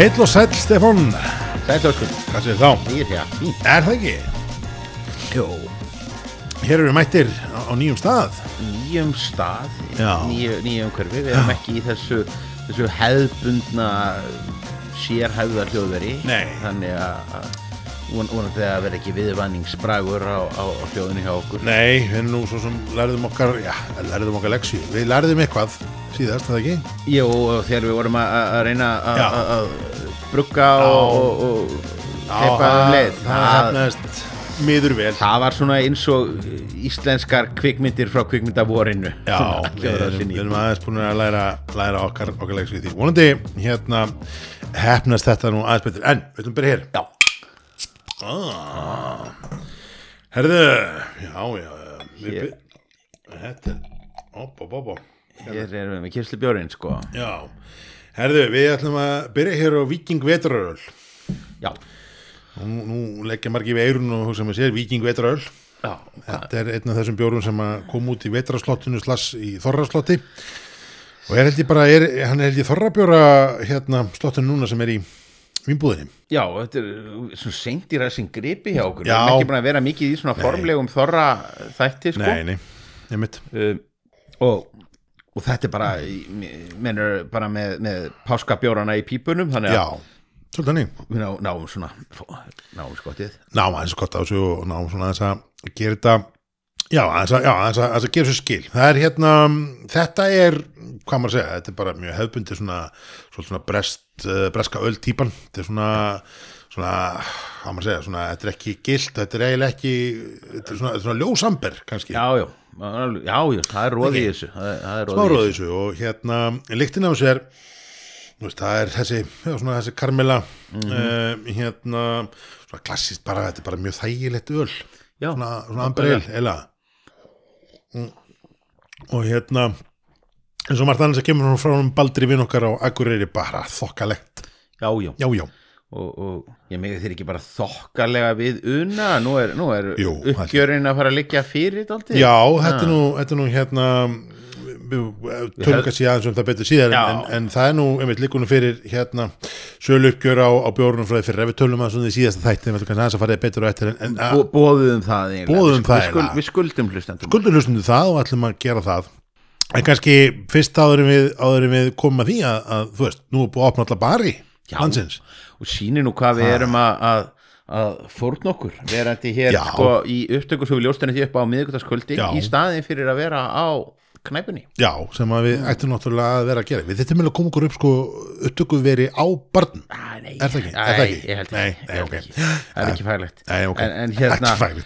Heill og sæll Stefán. Sætlöskun, Hvað séð þá? nýr hér, fínt. Er það ekki? Jó, Hér eru við mættir á, á nýjum stað. Nýjum stað, Já. nýju, nýjum hverfi Við erum ekki í þessu, þessu hefðbundna sérhæfða hljóðveri. Nei. Þannig að að von- vonandi að vera ekki viðvanningsbragur á, á, á hljóðinu hjá okkur. Nei, við nú svo sem lærðum okkar Já, lærðum okkar leksju Við lærðum eitthvað síðast, það ekki? Og þegar við vorum að, reyna að- brugga og, og, og teipa um leið. það hefnaðist miður vel. Það var svona eins og íslenskar kvikmyndir frá kvikmyndavorinu. Já, við erum, aðeins búin að læra, læra okkar, okkar leksju í því. Vonandi, hérna, hefnast þetta nú aðeins betur. En, við að byrja hér. Já, ah. Herðu, já, já við, Hér. Þetta opp, opp, opp hér erum við með kynslu bjórinn sko. Já, herðu, við ætlum að byrja hér á Viking Vetraröl. Já, Nú, nú leggja margir við eirun og hugsa með sér Viking Vetraröl. Já, Þetta er einn af þessum bjórum sem að kom út í vetraslottinu slass í þorraslotti og er held ég bara, er, hann er held ég þorrabjóra hérna slottinu núna sem er í vinnbúðinni. já, þetta er svona seint í ræsing gripi hjá okkur Já. Við erum ekki búin að vera mikið í svona formlegum þorra þætti sko Nei, nei, ég mitt. um, og, og þetta er bara mennur bara með, með páskabjórana í pípunum þannig Já, að svolítið hannig. við ná, náum svona náum skottið Ná, aðeins gott á þessu og ná svona aðeins að gera þetta, já, aðeins að, að, gera þessu skil. Það er hérna, þetta er, hvað maður að segja, þetta er bara mjög hefbundi svona, svona, svona brest, uh, breska öll típan. Þetta er svona, svona, hvað maður að segja, svona, þetta er ekki gilt, þetta er eiginlega ekki, þetta er svona, svona ljósamber kannski. Já, já, já, já, það er róði í þessu smá roði í þessu og hérna líktin á þessu er veist, það er þessi, já, svona, þessi karmela mm hérna svona klassist bara, þetta er bara mjög þægilegt öl Já, svona, svona amberil, mm. Og hérna eins og margt annars að kemur frá hún baldri vinn okkar á Akureyri bara þokkalegt, já, já. Já, já. Og, og ég megi þeir ekki bara þokkalega við una, nú er, nú er Jú, uppgjörin að fara að liggja fyrir. Já, þetta er nú, þetta er nú hérna tölum kannski aðeins um það betur síðar en, en það er nú, einmitt, líkunum fyrir hérna, sölu uppgjör á, á bjórnum því fyrir, ef við tölum aðeins um því síðasta þætti, ætlum kannski aðeins að fara betur á eftir en, en Bó, bóðum það Við- það við, skul, við skuldum hlustendum. Skuldum hlustum það og ætlum að gera það. En kannski fyrst áður en við, áður en við komum að því að, að þú veist, nú er búið að opna alla bari Já. landsins. Og sýnir nú hvað við erum að, að, að fórn okkur. Verandi hér sko, í upptöku svo við ljóstunni því upp á miðvikudagskvöldi Já. í staðin fyrir að vera á knæpunni Já, sem að við ættum náttúrulega að vera að gera við þetta er meðlega að koma okkur upp sko upptökuð veri á barn ah, nei, Er það ekki? Nei, Er það ekki? Nei, ekki, nei, ég held ok. ekki. það er ekki fæglegt Nei, ok, en, en hérna ekki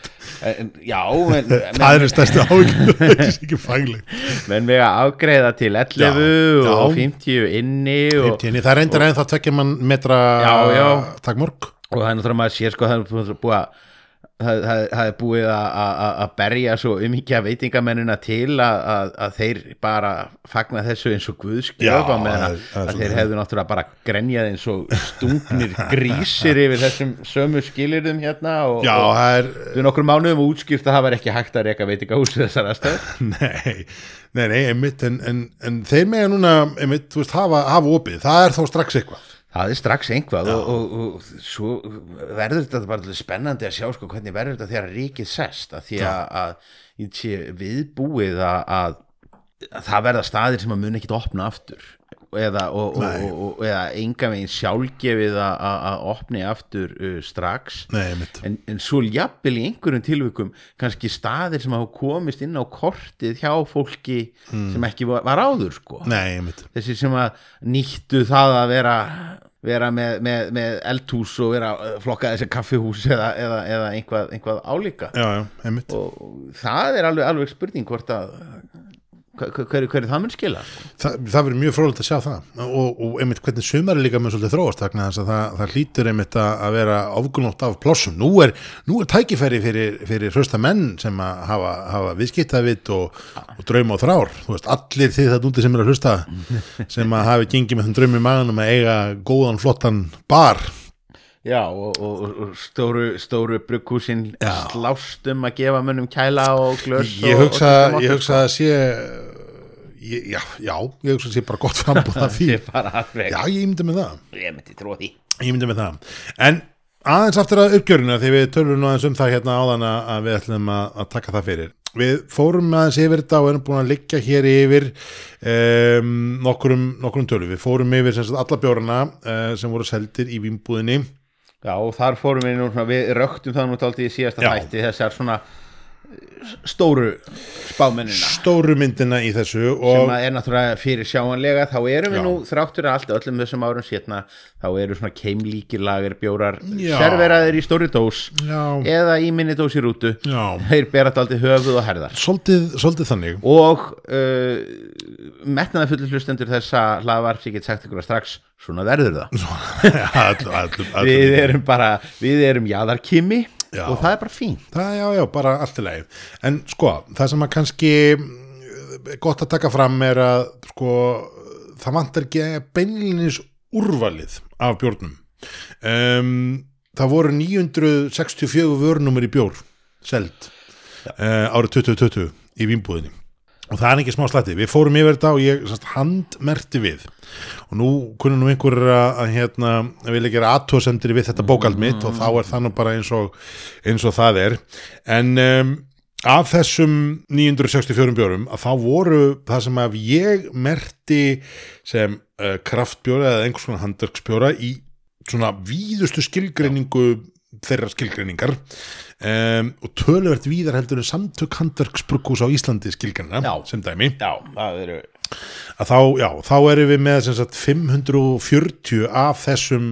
en, já, men, Það er stærstu áhyggjum það er ekki fæglegt menn vega afgreiða til 11 Já, já. og 50 inni og, Tíni, það er endur en það tvekja mann metra Já, já. takmörk og það er náttúrulega maður sér sko það er búið að það, það, það er búið að- að að berja svo umhyggja veitingamennina til að, að, að þeir bara fagna þessu eins og guðskjöfa með það að, að svolítið þeir hefðu náttúrulega bara grenjað eins og stungnir grísir yfir þessum sömu skilirðum hérna og, Já, og er við nokkur mánuðum útskýrt að það var ekki hægt að reka veitingahús við þessar aðstöð Nei, nei, nei, einmitt en, en, en þeir mega núna, einmitt, þú veist, hafa, hafa opið, það er þá strax eitthvað Það er strax einhvað og, og, og svo verður þetta bara spennandi að sjá sko hvernig verður þetta þegar ríkið sest að því að, að viðbúið að, að, að það verða staðir sem að mun ekkit opna aftur eða, eða enga veginn sjálfgefið að, opni aftur uh, strax. Nei, en, en svo jafnvel í einhverjum tilvikum kannski staðir sem hafa komist inn á kortið hjá fólki sem ekki var, var áður sko. Nei, þessi sem að nýttu það að vera vera með, með, með eldhús og vera að flokka þessi kaffihús eða, eða, eða einhvað, einhvað álíka. Já, já, og það er alveg, alveg spurning hvort að hver, hver, það mun skila? Þa, það verður mjög frólægt að sjá það. Og, og einmitt hvernig sumari líka með svolítið þróast vegna þess að það, það hlýtur einmitt að, vera ofgunótt af plossum nú er, nú er tækifæri fyrir, fyrir hrösta menn sem hafa, hafa viðskiptavitt og, og drauma og þrár. Veist, allir þið það úti sem er að hlusta sem að hafi gengið með þeim draumi í maganum að eiga góðan flottan bar Já, og, og, og stóru, stóru brugghúsin Já. slást um að gefa mönnum kæla og glös ég hugsa, og, ég hugsa að sé ég, já, já, ég hugsa að sé bara gott frambúð af því. Já, ég myndi með það. Ég myndi því. Ég myndi með það. En aðeins aftur að uppgjörinu því við tölum nú aðeins um það hérna áðan að að við ætlum að, að taka það fyrir. Við fórum aðeins yfir þetta og erum búin að liggja hér yfir um, nokkurum, nokkurum tölum. Við fórum yfir sagt alla bjórana uh, sem voru seldir í vínbúðinni Já, og þar fórum við nú við röktum það nú taldið í síðasta Já. þætti þessar svona stóru spámennina. Stóru myndina í þessu sem er náttúrulega fyrir sjáanlega þá erum við Já. nú þráttur að allt öllum þessum árum sérna þá eru svona keimlíkir lager bjórar Já. serveraðir í stóri dós Já, eða í minni dós í rútu. Já. Þeir bera þetta aldrei höfuð og herðar. Svolítið, svolítið þannig. Og uh, metnaða fullir hlustendur þessa hlaðvarp ég get sagt ykkur að strax svona verður það. Allum, allum, allum. við erum bara, við erum jaðarkimi Já. og það er bara fín Það, já, já, bara allt í lagi. En sko, það sem að kannski mm, gott að taka fram er að sko, það vantar ekki beinlinis úrvalið af bjórnum. Um, það voru 964 vörnumur í bjór seld uh, árið 2020 í vínbúðinni. Og það er ekki smá slætti. Við fórum yfir þetta og ég sast, handmerti við. Og nú kunum nú einhver að, hérna, vilja gera aðtóðsendir við þetta bókald mitt og þá er það nú bara eins og, eins og það er. En um, af þessum 964 bjórum að þá voru það sem að ég merti sem uh, kraftbjóra eða einhvers konar handverksbjóra í svona víðustu skilgreiningu þeirra skilgreiningar um, og töluvert víðar heldur en samtök handverksbrukkús á Íslandi skilgreinina Já. sem dæmi já, eru að þá, já, þá erum við með sagt, 540 af þessum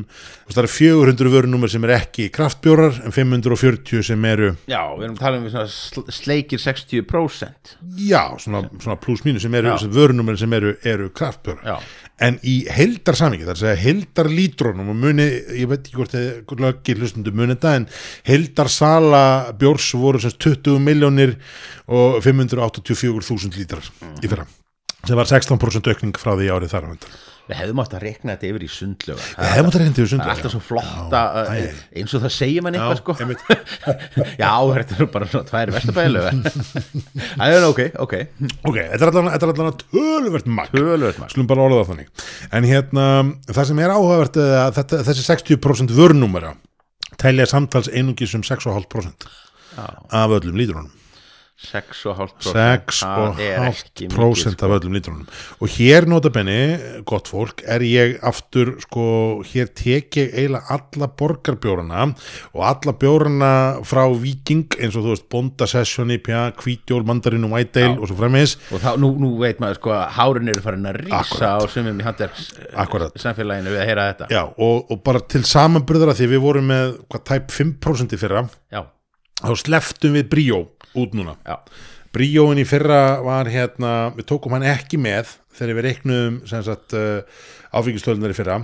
það eru 400 vörunúmer sem er ekki kraftbjórar en 540 sem eru já, við erum talað um sleikir 60% já, svona, svona pluss mínu sem eru Já. vörunúmer sem eru, eru kraftbjórar já, en í heildar samingi, það er að segja heildar lítrónum og muni, ég veit ekki hvort þið lögir hlustundu muni þetta en heildar sala bjórs voru sem sagt 20 miljónir og 584.000 lítrar í fyrra sem var 16% aukning frá því árið þar á undan við hefðum átt að rekna þetta yfir í sundlöga Við hefum átt að reyndi við það er alltaf svo flott að æ, æ. eins og það segir mann eitthvað sko. já, þetta er bara svona tvær vestabæðilöga það er ok, ok. Ok, þetta er allan, þetta allan töluvert magn. Tölvöld maður skulum bara orða þannig. En hérna, það sem er áhugavert er að þetta, þessi 60% vörnúmera telja samtals einungis um 6,5% Já. af öllum lítrunum 6,5% 6,5% af öllum lítrónum og hér notabenni, gott fólk er ég aftur, sko hér tek ég eiginlega alla borgarbjórana og alla bjórana frá Viking, eins og þú veist Bonda Session, IPA, Kvítjól, Mandarin og White Ale og svo fremins, og þá, nú, nú veit maður sko að hárin eru farin að rísa á sumum í handverks Akkurat. samfélaginu við að heyra þetta. Já, og, og bara til samanburðara því við vorum með hvað tæp 5% í fyrra, já, þá sleftum við Bríó út núna. Já, Bríóin í fyrra var hérna, við tókum hann ekki með þegar við reiknum uh, áfengistölunar í fyrra.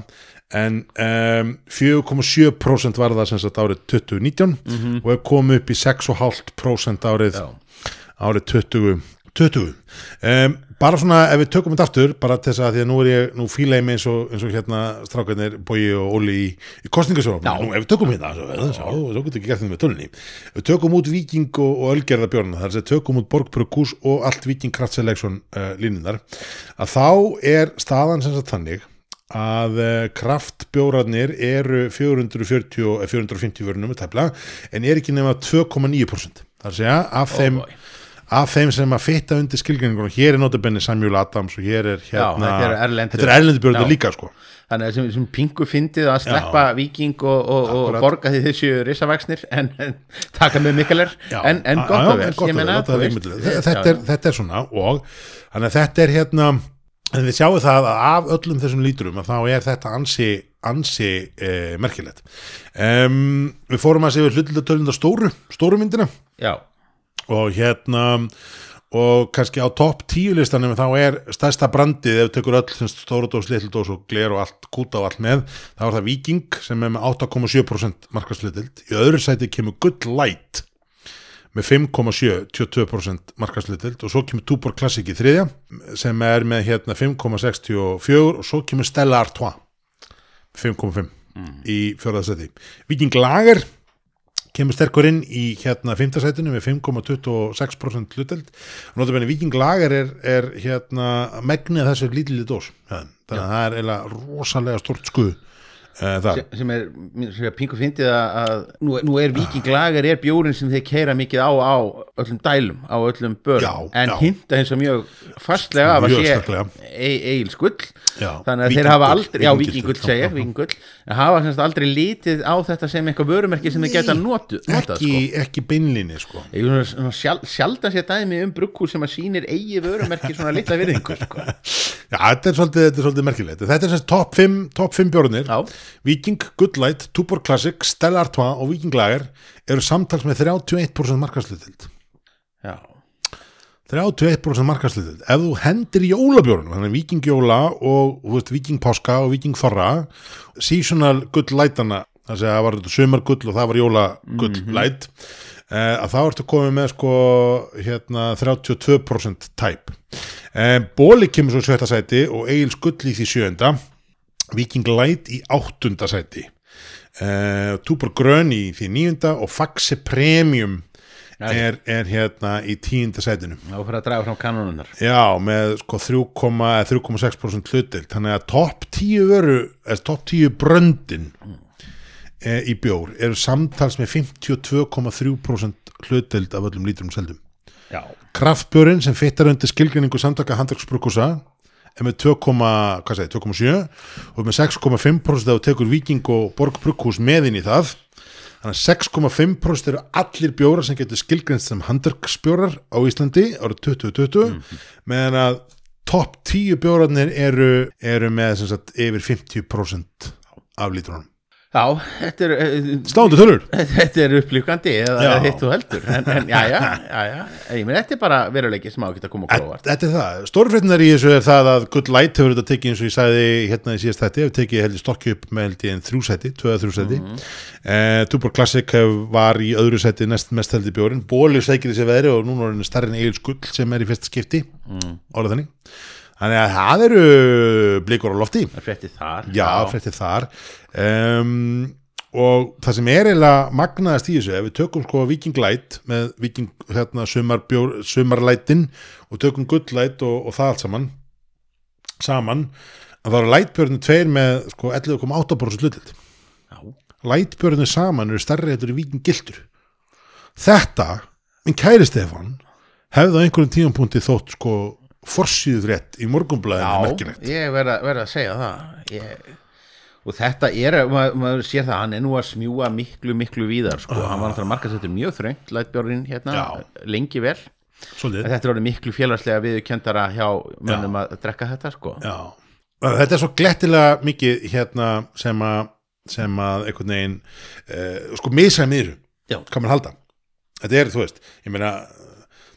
En um, 4,7% var það sem sagt árið 2019 og er komið upp í 6,5% árið, já. árið 20 20 um, bara svona ef við tökum þetta aftur bara til þess að því að nú er ég nú fíla ég mig eins og, eins og hérna strákarnir Bogi og Óli í, í kostningasjófum Já. nú ef við tökum hérna svo, svo getur ekki gert þetta með tölunni. Við tökum út Viking og, og Ölgerða björna þar sem tökum út Borgbrukús og allt Viking Kratseleksson uh, línunar að þá er staðan sem sagt þannig að uh, kraftbjórarnir eru 440 og 450 vörunum en er ekki nema 2,9% þar segja af þeim boy. Af þeim sem að fitta undir skilgreiningunum hér er notabenni Samuel Adams og hér er hérna erlendu- þetta er erlendu björnir Já. líka sko. Þannig að sem, sem pingu fyndið að sleppa viking og, og, og borga því þessu risavaksnir en, en taka með mikaler Já, en, en já, gott já, að já, þetta, já. er, þetta er svona og þannig að þetta er hérna en við sjáum það að af öllum þessum lítrum að þá er þetta ansi ansi eh, merkilegt. Um, við fórum að segja hlutildatölunda stóru, stóru myndina. Já, og hérna og kannski á topp tíu listanum þá er stærsta brandið ef við tekur öll sem stóra dós, litlu dós og gler og allt kúta og allt með, þá er það Viking sem er með 8,7% markaslitild í öðru sæti kemur Good Light með 5,7 22% markaslitild og svo kemur Tuborg Classic í þriðja sem er með hérna 5,64 og svo kemur Stella Artois 5,5 í fjóraða seti Viking Lager kemur sterkur inn í hérna 5. sætinu með 5,26% hluteld og notabenni Viking Lager er, er hérna megnið þessu lítilið dós ja, þannig að það er eiginlega rosalega stort skuð sem, sem er, sem er pingu fyndið að, að nú, nú er vikinglager er bjórin sem þeir keira mikið á á öllum dælum, á öllum Já, en já. hinta eins og mjög fastlega af að sé eigil skull þannig að þeir hafa aldrei, já vikingull segja, vikingull en hafa semst aldrei lítið á þetta sem eitthvað vörumerki sem þeir geta notu, notað ekki, sko. ekki beinlinni sko. Er svona sjal, sjaldan sé dæmi um brugghús sem að sýnir eigi vörumerki svona litla virðingu sko. Já, þetta er svolítið, er svolítið merkilegt Þetta er semst top 5, top 5 bjórnir Já. Viking, Good Light, Tuborg Classic Stella Artois og Viking Lager eru samtals með 31% markaslutild já, 31% markaslutild Ef þú hendir jólabjórnum þannig Viking Jóla og veist, Viking Páska og Viking Þorra seasonal Good Lightana þannig að það var þetta sumar gull og það var jóla gull light eh, að þá ertu komið með sko hérna 32% type eh, Bóli kemur svo í sjötta sæti og Egil Skull í því sjönda Viking Light í áttunda sæti. Eh, Túbor Grön í því níunda og Faxe Premium er, er hérna í tíunda sætinu. Þá fyrir að draga fram kanónunar Já, með sko 3,6% hlutild, þannig að topp 10 veru, topp 10 bröndin e, í bjór eru samtals með 52,3% hlutild af öllum lítrum seldum. já, Kraftbjörinn sem fittar undir skilgrinningu samtaka handverksbrukusa er með 2, hvað segi, 2,7 og með 6,5% ef þú tekur Viking og Borg Brukhús með inn í það þannig að 6,5% eru allir bjórar sem getur skilgrinst sem handverksbjórar á Íslandi árið 2020 meðan að topp 10 bjórarnir eru, eru með sagt, yfir 50% af lítrunum. Já, þetta er eh, Slándu tölur! þetta er upplýkandi eða hitt og heldur. En, en já, já, já, já, ég meni þetta er bara veruleiki sem á að geta koma og gróa þetta er það, stórfréttinar í þessu er það að Good Light hefur þetta tekið eins og ég sagði hérna í síðast þetta, hefur tekið heldur stokki upp með heldur en þrjú seti, tvöða þrjú seti mm -hmm. Tuborg Classic hef, var í öðru seti næst mest heldur bjórin Bóli sækir þessi veðri og núna er henni starri en Egil Skull sem er í fyrsta skipti. Mm. orðið þannig að það eru blikur á lofti. Það fréttið þar Já, fréttið þar. Um, og það sem er eiginlega magnaðast í þessu, ef við tökum sko Viking Light með Viking hérna, sumarlætin og tökum Light og, og það allt saman saman, að það eru Lightbjörnir tveir með sko 11,8% hlutið já, Lightbjörnir saman eru stærri þetta í Viking Gildur þetta, minn kæri Stefan hefði á einhverjum tíðanpunkti þótt sko forsýðuð rétt í morgunblæðinu já ég verða verð að segja það ég, og þetta er, maður, maður sér það hann er nú að smjúa miklu, miklu víðar sko. hann var náttúrulega markasettur mjög þröngt Lætbjörnin hérna, Já. lengi vel Svolítið þetta er orðið miklu félagslega viðurkendara hjá mönnum að drekka þetta sko. Já, þetta er svo glettilega mikið hérna sem að sem að einhvern veginn uh, sko misæmiður, Já. hvað mann halda þetta er, þú veist, ég meina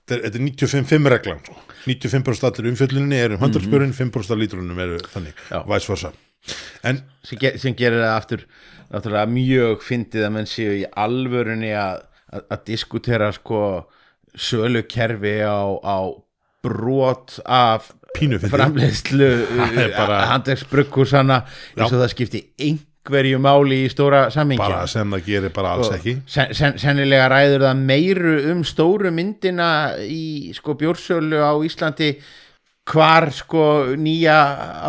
þetta er, þetta er 95 reglan sko. 95% allir umfjölluninni eru um handelsbjörn 5% af lítrunum eru þannig en sem, sem gerir það aftur náttúrulega mjög fyndið að menn séu í alvörunni að, að, að diskutera sko sölukerfi á, á brot af framleiðslu er handelsbrugghúsana eins og það skipti hverju máli í stóra sammingja bara sem það gerir bara alls ekki. sen, sen, sennilega ræður það meiru um stóru myndina í sko bjórnsölu á Íslandi hvar sko nýja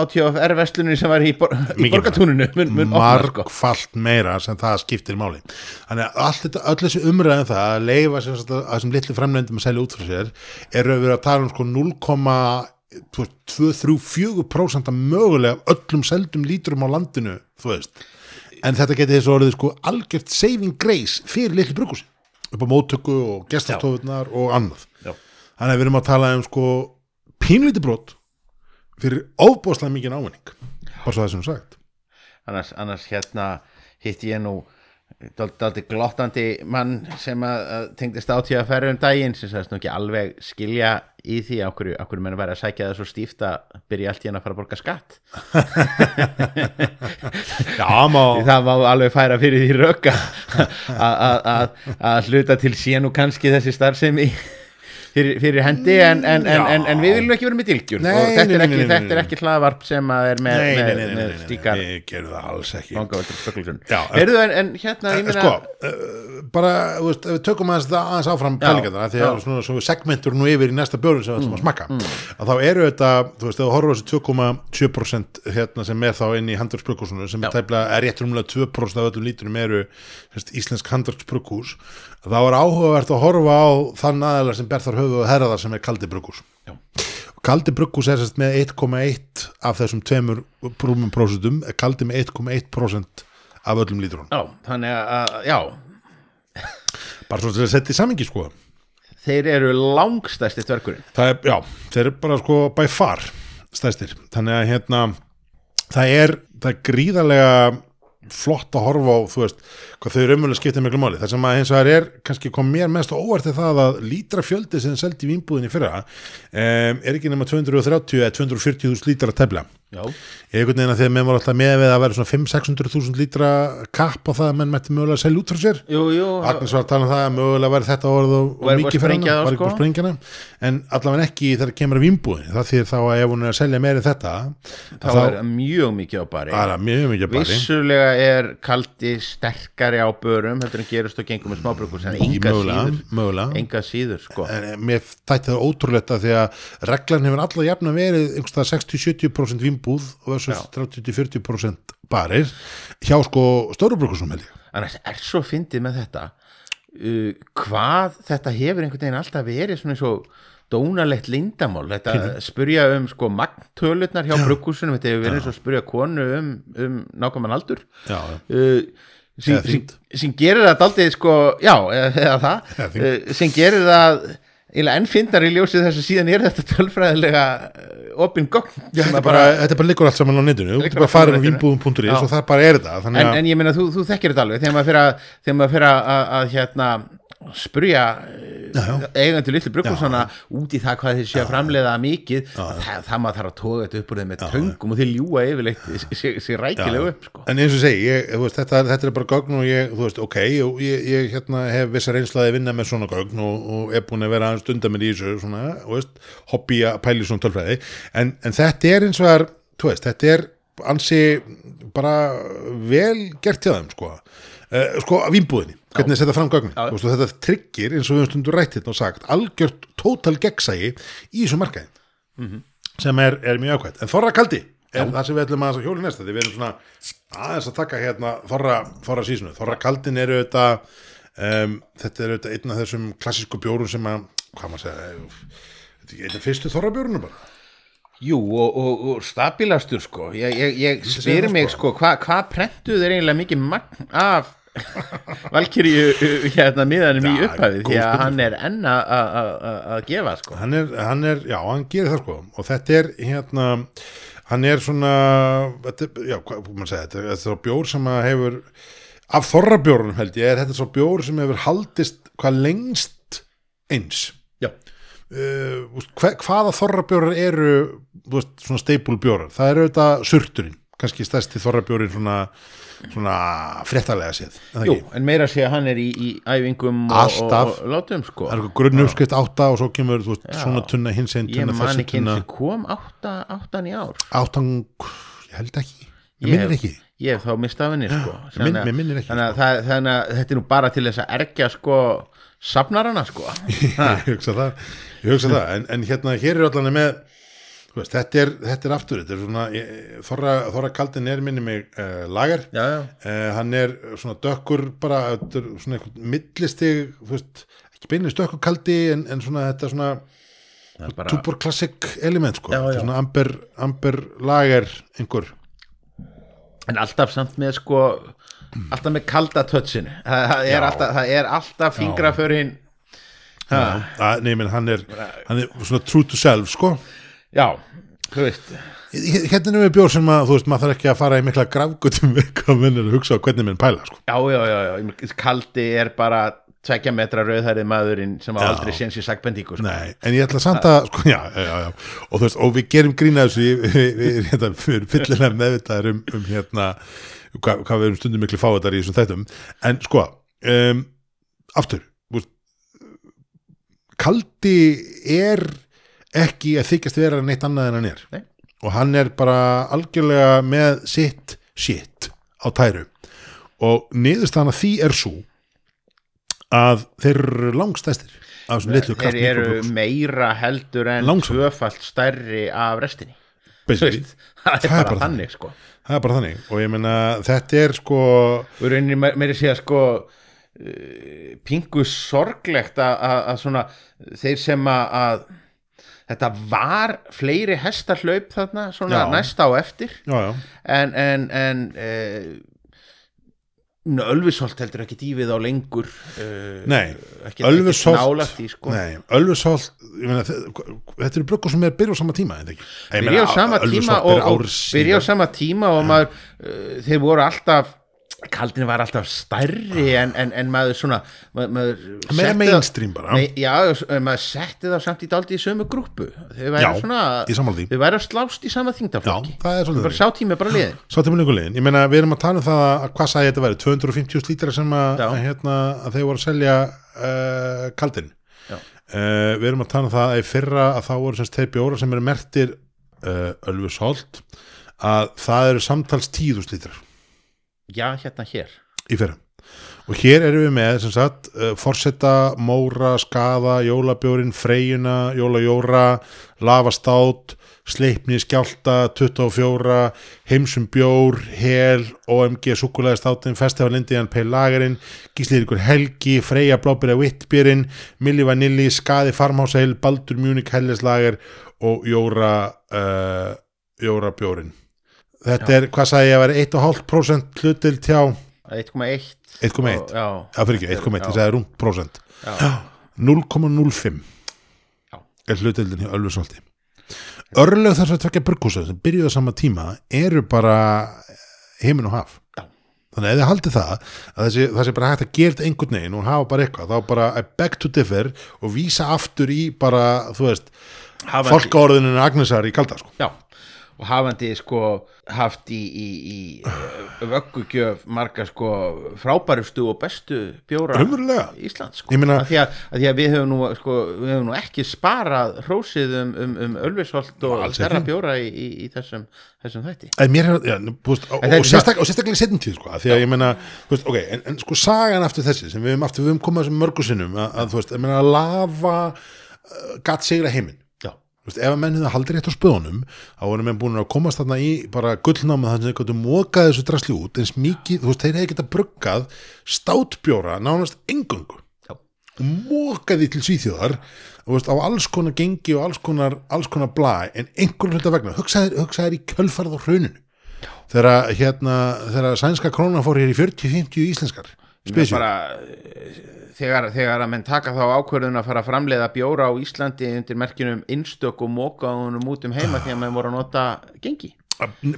átjóðar vestlunni sem var í, bor í borgatúninu sko. margfalt sko. meira sem það skiptir máli. Þannig að öll þessi umræðin um það að leifa sem, sem litlu framlendum að selja út frá sér eru að vera að tala um sko 0,1 2-3-4% mögulega öllum seldum lítrum á landinu þú veist. En þetta geti þessu orðið sko algjört saving grace fyrir litli brukusin upp á móttöku og gestastofunar og annað. Já. þannig að við erum að tala um sko pínlíti brot fyrir óbúslega mikið ávinning bara svo það sem þú sagt. Annars, annars hérna hitt ég nú daldi glottandi mann sem að, að tengdist átíða að ferra um daginn sem sagðist nú ekki alveg skilja í því á hverju, á hverju menn væri að sækja það svo stíft að byrja allt í hann að fara að borga skatt. Já, má það má alveg færa fyrir því röka að- hluta til sé nú kannski þessi starfsemi fyrir, fyrir hendi en, en, en, en, en við viljum ekki vera með dilgjur Nei, og þetta er ekki, þetta er ekki hlaðvarp sem að er með, nei, nei, með, nei, ég gerðu það alls ekki. Já, Heyrðu en, en hérna, meina sko, uh, bara, veist, við tökum aðeins, það aðeins áfram pælingarna, því að svona, svo segmentur nú yfir í næsta björn sem við ætlum að smakka, Mm, að þá eru þetta, þú veist, þú horfum þessi 2,7% hérna sem er þá inn í handverksbrugghúsinu sem er rétt rúmlega 2% af öllum lítunum eru íslensk handverksbrugghús, þá er áhugavert að horfa á þann aðeila sem ber þar höfu og herraðar sem er kaldi brugghús. Já. Kaldi brugghús er sérst með 1,1 af þessum tveimur brúmum prósentum, er kaldi með 1,1% af öllum lítrunum. Já, þannig að, já Bara svo til að setja í samingi sko þeir eru langstæsti dvergurinn Það er, já, þeir eru bara sko by far stæstir, þannig að hérna það er, það er gríðarlega flott að horfa á, þú veist hvað þau eru umvölu skipta miklu máli, það sem að eins og það er kannski kom mér mest óvart er það að lítra fjöldi sem seldi í vínbúðinni fyrra um, er ekki nema 230 eða 240.000 lítra tefla Já, einhvern veginn að að menn var alltaf með við að vera svona 5-600.000 lítra kapp á það að menn mætti mögulega að selja út frá sér. Jú, jú. Agnes var að tala um það að mögulega væri þetta orð og, og mikið fyrir það, var ekki sko? bara sprengjana. En allavega ekki þegar kemur að vínbúðin það þýr þá að ef hún er að selja meiri þetta þá er mjög mikið á bari Vissulega er kaldi sterkari á börum heldur en gerist og gengur með smábrukus en enga síður. enga síður sko. En mér þætti það ótrúlegt að því að reglan hefur alltaf jafna verið einhverstað 60-70% vínbúð og versus 30-40% barir hjá sko stórubrúkusum held ég. Annars er svo fyndið með þetta uh, hvað þetta hefur einhvern veginn alltaf verið svona eins og dónalegt lindamál, þetta spurja um sko magntölurnar hjá brugghúsunum þetta hefur verið eins og spurja konu um, um nákvæman aldur. Já, uh, sem, sem, sem gerir það daldið sko, já, eða, eða það. Uh, sem gerir það enn fyndar í ljósið þess að síðan er þetta tölfræðilega uh, opin gogn þetta, að bara, bara liggur allt saman á netinu þú bara netinu. vínbúðum.is Já. og það bara er þetta en, en ég meina, þú, þú þekkir þetta alveg þegar maður fyrir að, að, að hérna, spurja eigandi litlu brugghúsana út í það hvað þeir sé að framleiða mikið það, það maður þarf að toga þetta upp úr þeim með töngum og þeir ljúa yfirleitt sér, rækilega upp sko. En eins og segi, ég, veist, þetta, þetta er bara gögn og ég, þú veist, ok, ég, ég hérna, hef vissar einslaði að vinna með svona gögn og, og er búin að vera aðeins stunda með í þessu svona, veist, hobby að pæli svona tölfræði, en, en þetta er eins og veist, þetta er ansi bara vel gert hjá þeim, sko uh, sko, að vínbúðinni, hvernig setja fram gögnin? Já. þú veist, og þetta tryggir, eins og við höfum stundur rætt hérna og sagt, algjört tótal gegnsægi í þessu markaði Mhm. sem er, er mjög ákvæmt, en þorra kaldi er það sem við ætlum að hjóli næsta því við erum svona aðeins að taka hérna þorra, þorra sísunu, þorra kaldin eru þetta um, þetta eru þetta einn af þessum klassísku bjórum sem að hvað maður segja eh, þetta ekki einn af fyrstu þorra bjórunum bara. Jú, og, og, og stabilastur sko. Ég, ég, ég spyr mig sko. hvað hva prentuð er eiginlega mikið magn af Valkyríu hérna miðanum í upphæfið því að hann er enn að- gefa sko. Hann er, hann er, já, hann gerir það sko. Og þetta er hérna hann er svona þetta, já, hvað hvað maður segja, þetta, er- þetta er svo bjór sem að hefur af þorra bjórunum held ég er þetta svo bjór sem hefur haldist hvað lengst eins? Já, uh, hva, hvaða þorrabjórar eru veist, svona staple bjórar? Það eru auðvitað surturinn kannski stærsti þorrabjórin svona, svona fréttalega séð jú, en meira sé að hann er í, í æfingum Alltaf. og, og látum sko. Það er eitthvað grunn uppskrift átta og svo kemur veist, svona tunna hins einn Ég tunna man þessi ekki eins tunna. og kom átta, áttan í ár. Áttan, ég held ekki. Ég Ég minnir ekki. Ég hef þá mist af henni sko. Minn- Þannig að- minnir ekki, Þannig að, það, þannig að þetta er nú bara til þess að ergja sko safnarana sko. Ha, ég hugsa það, ég hugsa það. En, en hérna hér er allan með veist, þetta, er, þetta er aftur þetta er svona, þorra, þorra kaldin er minni mig uh, lagar Já, já, uh, hann er svona dökkur bara, er svona eitthvað millistig, þú veist ekki beinlega dökkur kaldi en, en svona þetta svona bara túbor klassik element sko, Já, þetta er svona amber, amber lagar einhver. En alltaf samt með sko alltaf með kalda tötsin það, er alltaf, alltaf fingraförin. Ha, að, nei, menn hann er, hann er svona true to self sko Já, þú veist hérna er við bjór sem að, þú veist, maður þarf ekki að fara í mikla grafgutum við hvað menn er að hugsa á hvernig menn pæla sko. Já, já, já, já, kaldi er bara tvekja metra rauðhærið maðurinn sem Já. aldrei séns í sagbendingu sko. En ég ætla samt að sko, já, já. Og, veist, og við gerum grína þessu við, við, við, hérna, við fyllilega meðvitaðir um, um hérna hvað, hvað við erum stundum miklu fáiðar í þessum þættum en sko um, aftur veist, kaldi er ekki að þykjast vera neitt annað en hann er. Nei. og hann er bara algjörlega með sitt shit á tæru. Og niðurstaðan að því er svo að þeir eru langstæstir af þessum litlu þeir eru kraftmikroblugs meira heldur en Langsam. tvöfalt stærri af restinni. Basically. það er bara þannig. sko. Það er bara þannig. Og ég meina þetta er sko og rauninni me- meiri að sko uh, pingu sorglegt að, svona þeir sem að þetta var fleiri hestarhlaup þarna svona Já. næsta á eftir. Já, já, en en, en uh, Ölvisholt heldur ekki dýfið á lengur uh, Nei, ekki, Ölfusholt- ekki nálægt í sko. Nei, Ölfusholt ég meina, þe- þetta eru bruggur sem er byrjuð á sama tíma byrja á sama tíma og, og byrja á sama tíma og maður uh, þeir voru alltaf kaldin var alltaf stærri en, en, en maður svona meira mainstream bara. Nei, já, maður setti það samt í daldi í sömu grúpu þeir væri að slást í sama er bara sá tími bara liðin Sá til minningu liðin, ég meina við erum að tala um það að hvað sagði þetta væri, 250 lítrar sem að, hérna, að þeir voru að selja uh, kaldin. Uh, Við erum að tala um það að í fyrra að þá voru semst þeir bjóra sem eru mertir uh, Ölfusholt að það eru samtals 10.000 lítrar já, hérna hér. Í fyrra. Og hér erum við með sem sagt uh, forseta, móra, skaða jólabjórin, freyjuna, jólajóra lavastát sleipni, skjálta, 24 heimsum bjór, hel OMG, sukulæðistátin, festival Indian Pale Lagerinn, gíslírikur helgi freyja blábyrja vittbjörinn milli vanilli, skaði farmháseil baldur Munich hellislager og jóra uh, jóra bjórin þetta er, hvað sagði ég að vera 1,5% hlutil tjá 1,1 1,1 Og- já, Já, fyrir ekki, 1,1, ég Já. sagði rúmt prósent. Já, 0,05 Já. er hlutildin hjá Ölfusholti. Örlög þess að tvekja burgúsa sem byrjuðu á sama tíma eru bara heiminn og haf. Já. þannig að ef þið haldið það að þessi, það sé bara hægt að gera einhvern veginn og hafa bara eitthvað, þá bara I beg to differ og vísa aftur í bara, þú veist fólkaorðinu Agnesar í kalda sko. já og hafandi sko haft í, í, í uh, vöggugjöf marga sko frábærustu og bestu bjóra Raunverulega? Íslands sko. Meina- að, því að, að því að við höfum nú sko, við höfum nú ekki sparað hrósið um, um, um Ölvisholt og stærra bjóra í, í, í þessum, þessum þætti. En mér þú veist, og, og, sérstak, og sérstaklega í setjum tíð, sko, því að ég meina, veist, ok, en, en sko sagan aftur þessi, sem við höfum aftur, við höfum komað þessum mörgu sinnum, að, að þú veist, að lafa uh, gatt sigra heiminn, veist, ef að menn hefði haldið rétt á spöðunum, þá voru menn búin að komast þarna í bara gullnáma þannig að þeir gætu mókað þessu drasli út, eins mikið, þú veist, þeir hefði getað bruggað státbjóra, nánast engöngu, já, og mókaði til svíþjóðar þú veist, á alls konar gengi og alls konar, alls konar blæ en einhverjum hluta vegna, hugsaðir, hugsaðir í kjölfarð á hruninu. Þegar hérna, sænska krónan fór hér í 40-50 íslenskar spesjum, þegar, þegar að menn taka þá ákvörðun að fara að framleiða bjóra á Íslandi undir merkinum innstök og mókaðunum út um heima því að menn voru að nota gengi.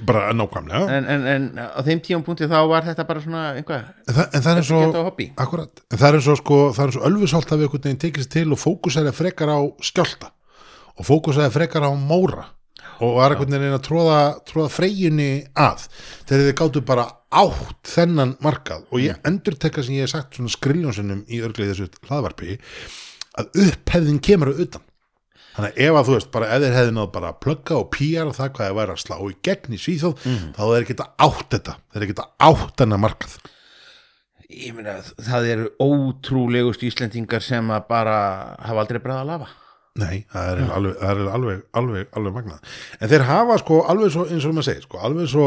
Bara nákvæmlega. En, en, en á þeim tíum punkti þá var þetta bara svona einhvað en, það, en það er hobby. Akkurat, en það er og sko, það er og ölfusholt að við einhvern veginn tekist til og fókusæði frekar á skjálta og fókusæði frekar á móra og var einhvern veginn að tróða, tróða freyjunni að þegar þið gáttu bara átt þennan markað. Og ég endur tekka sem ég hef sagt svona skriljónsinnum í örglið þessu hlaðvarpi að upphefðin kemur að utan. Þannig að ef að þú veist bara þeir hefði náð bara að plugga og pýra það hvað þeir væri að slá í gegn í Svíþjóð þá er ekki átt þetta. Þeir ekki átt þennan markað. Ég meina það eru ótrúlegust Íslendingar sem að bara hafa aldrei bræða að lafa Nei, það er alveg, það er alveg, alveg, alveg magnað. En þeir hafa sko alveg svo, eins og maður segir, sko, alveg svo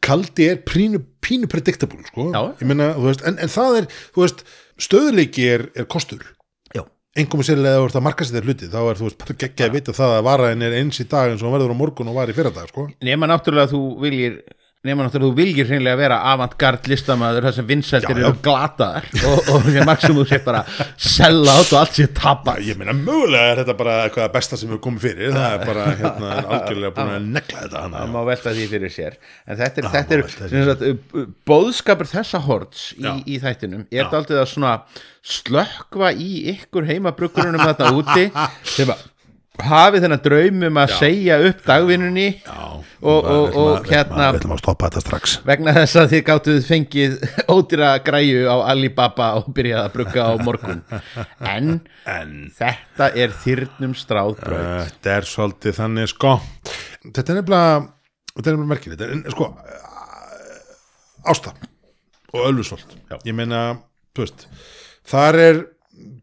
kaldi er pínu, pínu predictable, sko. Já. Ég meina, þú veist, en, en það er, þú veist, stöðuleiki er, er kostur. Já. Engum sérlega að þú ert að marka sér þér hluti, þá er þú veist, bara geggja að vita það að varaðin er eins í dag eins og verður á morgun og var í fyrradag, sko. nema náttúrulega þú viljir nema náttúrulega þú viljir hreinlega vera avantgard listamæður þar sem vinsæltir eru glataðar. Og, og þú sér bara sella át og allt sér tappa Ég meina, mögulega er þetta bara eitthvað besta sem við komum fyrir, það er bara, hérna, algjörlega búin að negla þetta hana. það má velta því fyrir sér. En þetta er, þetta er sagt, uh, bóðskapur þessa horts í, í þættinum. Er þetta aldrei að svona slökkva í ykkur heimabrukkurunum þarna úti sem að hafið þennan draum um að segja upp dagvinnunni Já, Og- og- og að- hérna- Við ætlum að stoppa þetta strax. Vegna þess að þið gáttuð fengið ódýra græju á Alibaba og byrjað að brugga á morgun. En, En. þetta er þyrnum stráðbröð Þetta er svolítið þannig sko. Þetta er nefnilega Þetta er nefnilega merkilegt. En sko Ásta og Ölfusvold Ég meina, þú veist Þar er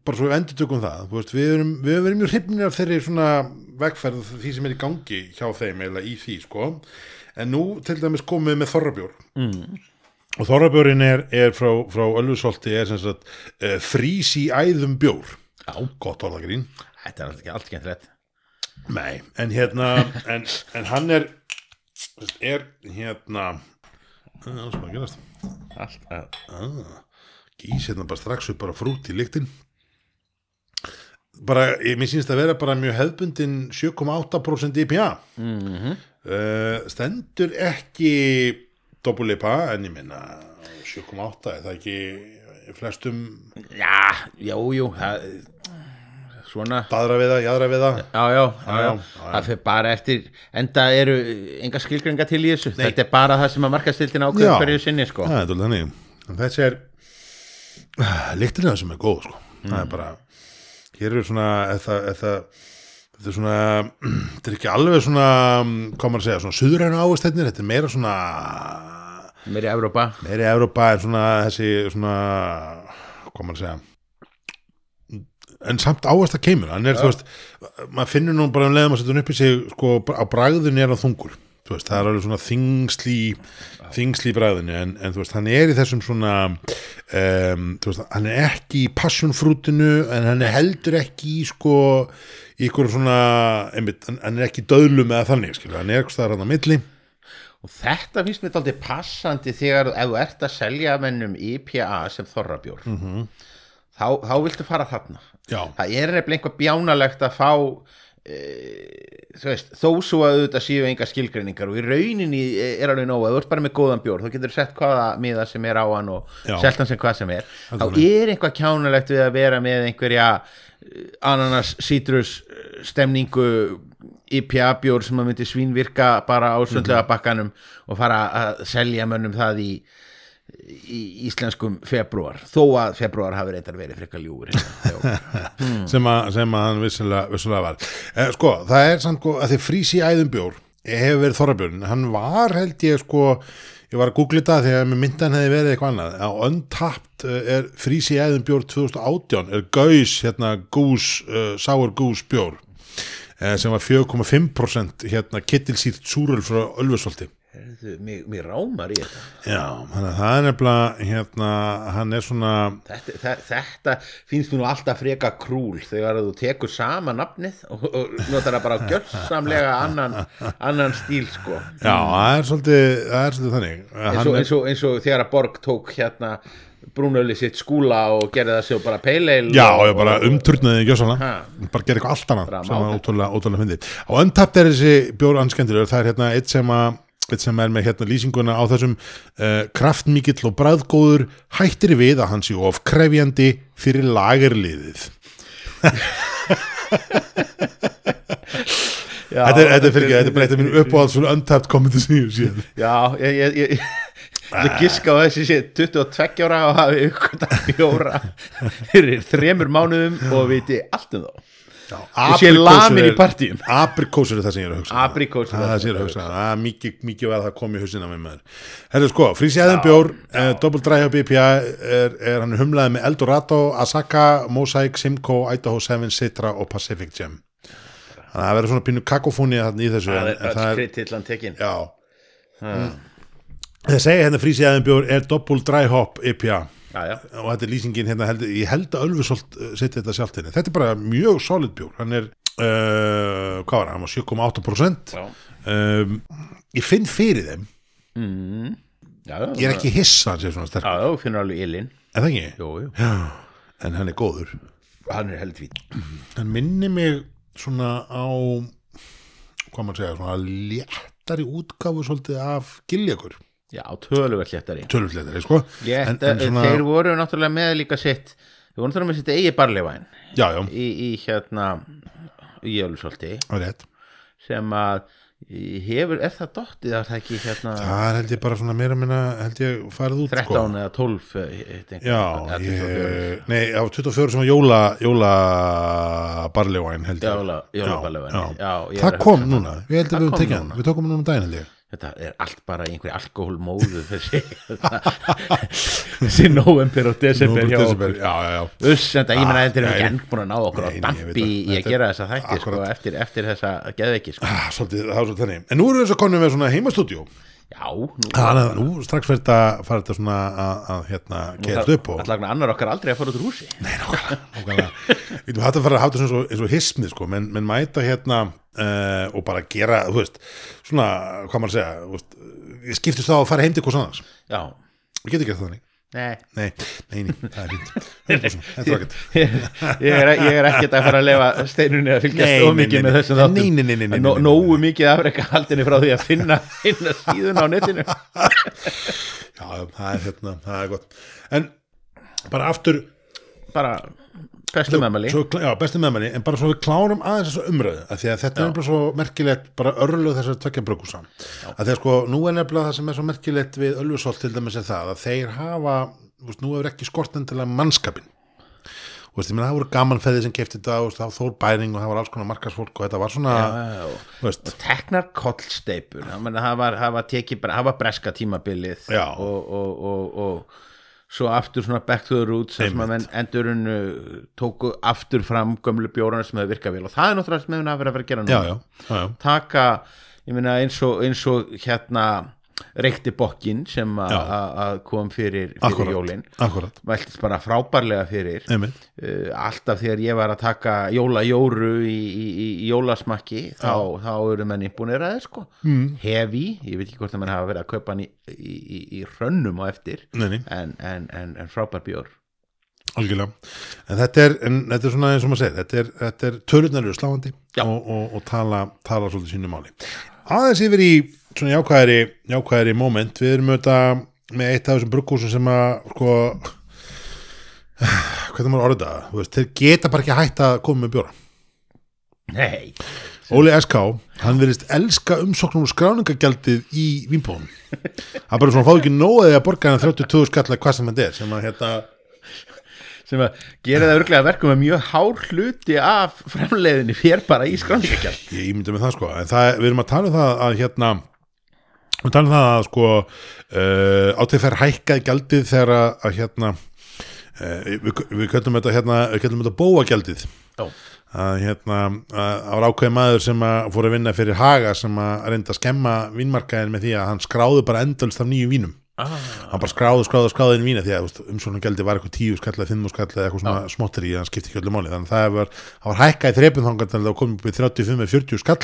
bara svo við endur tökum það veist, við, erum, við erum mjög hrifnir af þeirri svona vegferð því sem er í gangi hjá þeim eða í því sko. En nú til dæmis komið með Þorrabjór. Mm. og Þorrabjórin er, er frá, frá Ölfusvolti er sem sagt uh, frís í æðum bjór. Já. gott orðagrín. Þetta er alltaf allt skemmtilegt Nei, en hérna en, en hann er er hérna það er sem að gerast? Allt að ah, gís hérna bara strax upp bara frút í lyktin bara, ég sínst að vera bara mjög hefbundin 7,8% IPA mm Mhm. stendur ekki doppelipa en ég minna 7,8 er það ekki flestum já, jú, jú það, svona. Daðra við það, jæðra við það. Já, já, já, það fyrir bara eftir enda eru enga skilgringa til í þessu. Þetta er bara það sem að markastildin Já. ákveður hverju sinni sko. Er en þessi er lyktin það sem er góð sko. það er bara hér eru svona þetta er svona þetta er ekki alveg svona hvað maður að segja, svona suðrænu ástætnir þetta er meira svona meiri Evrópa. meiri Evrópa en svona þessi svona maður að segja en samt áast að keimur hann er, þú veist, maður finnur nú bara um leiðum að setja hann upp í sig, sko, á bragðun er hann þungur, veist, það er alveg svona þingsli, þingsli í bragðinu en, en þú veist, hann er í þessum svona um, þú veist, hann er ekki í passionfrútinu, en hann er heldur ekki í, sko, í ykkur svona, einmitt, hann- er ekki döðlum eða þannig, skilur, hann er eitthvað staðar hann á milli og þetta finnst mér aldrei passandi þegar ef þú ert að selja mennum IPA sem þorrabjór -hmm. þá, þá viltu fara þarna Já. það er einhver bjánalegt að fá e, veist, þó svo að auðvitað séu enga skilgreiningar og í rauninni er alveg nóg að þú ert bara með góðan bjór þá getur sett hvaða miða sem er á hann og Já. selt hann sem hvað sem er þá er eitthvað kjánalegt við að vera með einhverja eh, ananas, sítrus eh, stemningu IPA bjór sem að myndi svínvirka bara á sundlega Mhm. bakkanum og fara að selja mönnum það í, í íslenskum februar þó að februar hafi reyndar verið frekar ljúur hérna. sem, að, sem að hann vissulega, vissulega var. Eh, sko, það er samt sko að þið frísi æðum bjór hefur verið þorrabjörn hann var held ég sko ég var að googla þetta þegar myndan hefði verið eitthvað annað. Á Untapped eh, er frísi æðum bjór 2018 er gaus hérna gús, uh, sour gús bjór eh, sem var 4,5% hérna kittilsýrt súröl frá Ölfusvolti Herðu, mig, mig rámar í þetta. Já, þannig að það er nefnilega hérna, hann er svona Þetta, þa- þetta finnst mér nú alltaf freka krúl þegar þú tekur sama nafnið og, og notar það bara gjörsamlega annan, annan stíl sko. Já, það er svolítið, það er svolítið þannig. Eins og, eins, og, eins og þegar að Borg tók hérna brúnöli sitt skúla og gerði það sér bara peileil Já, ég bara umturnaði gjössalega bara gera eitthvað allt annað sem var ótrúlega, ótrúlega fyndið. Á Untapped er þessi bjór anskendilur það er hérna eitt sem að sem er með hérna lýsinguna á þessum uh, kraftmíkill og bræðgóður hættir við að hann sé of krefjandi fyrir lagerliðið. Já, þetta er, þetta er fyrir ekki, þetta er bara eitt af mínu uppáhalds svona kommentu sem ég séð Já, ég, ég, ég, ég giska á þessi sé 22 ára og hafi uppkvæmt bjóra fyrir þremur mánuðum og viti allt um þá Ég sé lamin í partíum. Aprikósur er það sem ég er að hugsa. Aprikósur er Það það sem ég er að hugsa. Er mikið, mikið að það komi í hausina með maður. Herðu sko, Frísi Æðin Bjór eh, Double Dry hjá BPA er, er hann humlaði með Eldorado, Asaka Mosaic, Simcoe, Idaho 7, Citra og Pacific Gem. Þannig að það verður svona pínu kakofóni í þessu Það er öll það kritillan tekin já. Mm. Það segja hérna Frísi Æðin Bjór er Double Dry Hop IPA Já, já, og þetta er lýsingin hérna held, ég held að Ölfusolt setja þetta sjálft henni þetta er bara mjög solid bjór. Hann er, uh, hvað var það, hann var 7,8% já. um, ég finn fyrir þeim. Mm. já, ég er ekki hissa Já, já, þú finnur alveg ilinn. En það ekki, en hann er góður. Hann er heldvít hann minnir mig svona á hvað maður segja, svona léttari útgáfu svolítið af giljagur Já, töluvert léttari. Tölvutléttari, sko. Létt, en, en svona, Þeir voru náttúrulega með líka sitt Þeir voru náttúrulega með sitt eigi barlevæn já, já, í, í hérna í rétt. Sem að hefur, er það dottið að það ekki hérna það held ég bara svona meira minna held ég farið út 13 eða 12 eh, einhvern- Já, eða 24. ég, nei, á 24 sem var jóla, jóla barljóæn held ég. Jóla- jólabarlevæni. Já, Já, ég Það að kom hugsa núna, við heldum við um núna. Við tókum núna um daginn held ég þetta er allt bara einhverju alkohólmóðu þessi þessi november og desember hjá okkur. en það ég meina þetta er Ah, ekki enn búin að ná okkur á dampi í að gera er- þessa þætti sko, eftir, eftir þessa geðveiki sko. Ah, Svolítið, svolítið þannig. En nú erum við svo konum með svona heimastúdíu já, nú Þannig að nú strax fyrir þetta fara þetta svona að, að hérna gerast upp og ætla annar okkar aldrei að fara út úr húsi. Nei, nákvæmlega Við hægt að fara að þetta eins og, eins og hismið sko, menn mæta hérna uh, og bara gera, þú veist svona, hvað maður að segja veist, við skiptist þá að fara heim til hvers annars? Já, Við getum gert það þannig. Nei. Nei, nei, nei, það er 100%, Þetta var ekkert ég er, ég er ekkert að fara að lefa steinunni að fylgjast nei, mikið með þessum þáttum. Nei, nei, nei, nei, nei, Nó- nei, nei. nógu mikið afreka haldinni frá því að finna, finna síðun á netinu. Já, það er hérna, það er gott. En bara aftur bara bestu meðmæli. Já, besti meðmenni, en bara svo við klárum aðeins þessu umröðu, af því að þetta er nefnilega svo merkilegt, bara örluð þessar tvekja bruggusa að því að sko, nú er nefnilega það sem er svo merkilegt við Ölfusholt til dæmis er það að þeir hafa, þú veist, nú hefur ekki skort endilega mannskapin Þú veist, ég meina það voru gamanfeði sem kefti þetta og það var þór bæring og það var alls konar markarsfólk og þetta var svona, þú veist. Teknar kollsteipur það var, var það var breska tímabilið Já. og, og, og, og svo aftur svona back to the roots sem að endurinn tóku aftur fram gömlu bjórana sem hefur virkað vel. Og það er náttúrulega sem hefur verið að vera að gera núna. Já, já, já, taka, ég meina eins og, eins og hérna reykti bokkin sem að kom fyrir, fyrir akkurat, jólin. akkurat, mæltist bara frábærlega fyrir. Uh, alltaf þegar ég var að taka jólajóru í, í, í, jólasmakki þá, þá eru menn innbúinir að sko. mm. hefi, ég veit ekki hvort að menn hafa verið að kaupa hann í, í, hrönnum á eftir en, en, en, en frábær bjór. Algjörlega, en þetta er, en þetta er svona eins og maður segir, þetta er, þetta er tölunar eru sláandi og, og, og tala, tala svolítið sínu máli. Aðeins yfir í svona jákvæðari, jákvæðari moment, við erum auðvitað með eitt af þessum bruggúsum sem að, sko, hvernig maður orðið það, þeir geta bara ekki hægt að koma með bjóra. nei, Óli S.K. hann verðist elska umsóknum og skráningagjaldið í Vínbóðum. Er bara svona, fá ekki nóðið að borga hann 32 skall eða hvað sem þetta er, sem að hérna, sem að gera það örglega verkum að mjög hár hluti af framleiðinni fér bara í skráningagjald ég ímynda með það sko en það, við erum að tala um það að hérna við tala um það að sko uh, áttið fer hækkað gjaldið þegar að, hérna uh, við, við köllum þetta hérna við köllum þetta bóagjaldið. Að hérna að ákveðið maður sem að fór að vinna fyrir Haga sem að reynda að skemma vínmarkaðin með því að hann skráði bara endalst af nýju vínum ah, hann bara skráði, skráði, skráði inn vína því að umsóknum gældi var eitthvað tíu skall eða fimm skall eða eitthvað svona smottir í, hann skipti ekki öllu máli. Þannig að það var, var hækkað í þrepun þangar til það kom upp í 35 eða 40 skall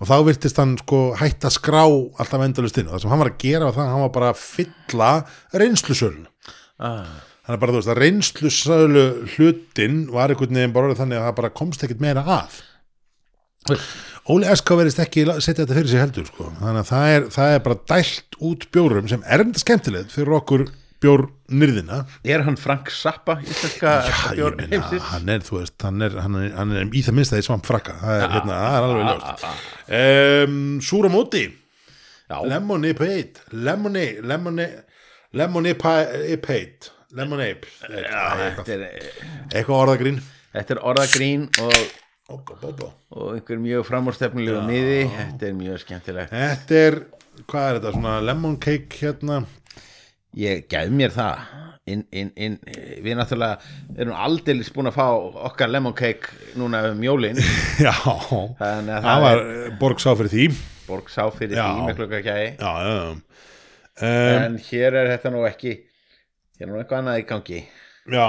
og þá virtist hann sko hætt að skrá alltaf endalust inn. Og það sem hann var að gera var það að hann var bara að fylla reynslusölun ah, þannig að bara þú veist að reynslusölu hlutin var einhvern veginn bara þannig að það bara komst ekkert meira að Óli Eska verðist ekki setja þetta fyrir sig heldur sko. þannig að það er, það er bara dælt út bjórum sem er enda skemmtilegt fyrir okkur bjórnyrðina er hann Frank Zappa íslenska Já, bjór heimsins? hann er, þú veist, hann er, hann er, hann er í það minnst að því svamp frakka. Það er, hérna, það er alveg ljóst. um, Súra móti, Já, lemonade lemonade, lemonade lemonade lemonade þetta er, eitthvað orðagrín. þetta er orðagrín og, Óbó, bóbó. og einhver mjög framúrstefnulegu miði. Þetta er mjög skemmtilegt. Þetta er, hvað er þetta, svona lemon cake hérna? Ég gef mér það. Inn, inn, inn, við náttúrulega erum aldeilis búin að fá okkar lemon cake núna um jólin. Já, það það var borg sá fyrir því. Borg sá fyrir Já. því með klukkakæði Já, já, já. Um, en hér er þetta nú ekki hér er nú eitthvað annað í gangi. Já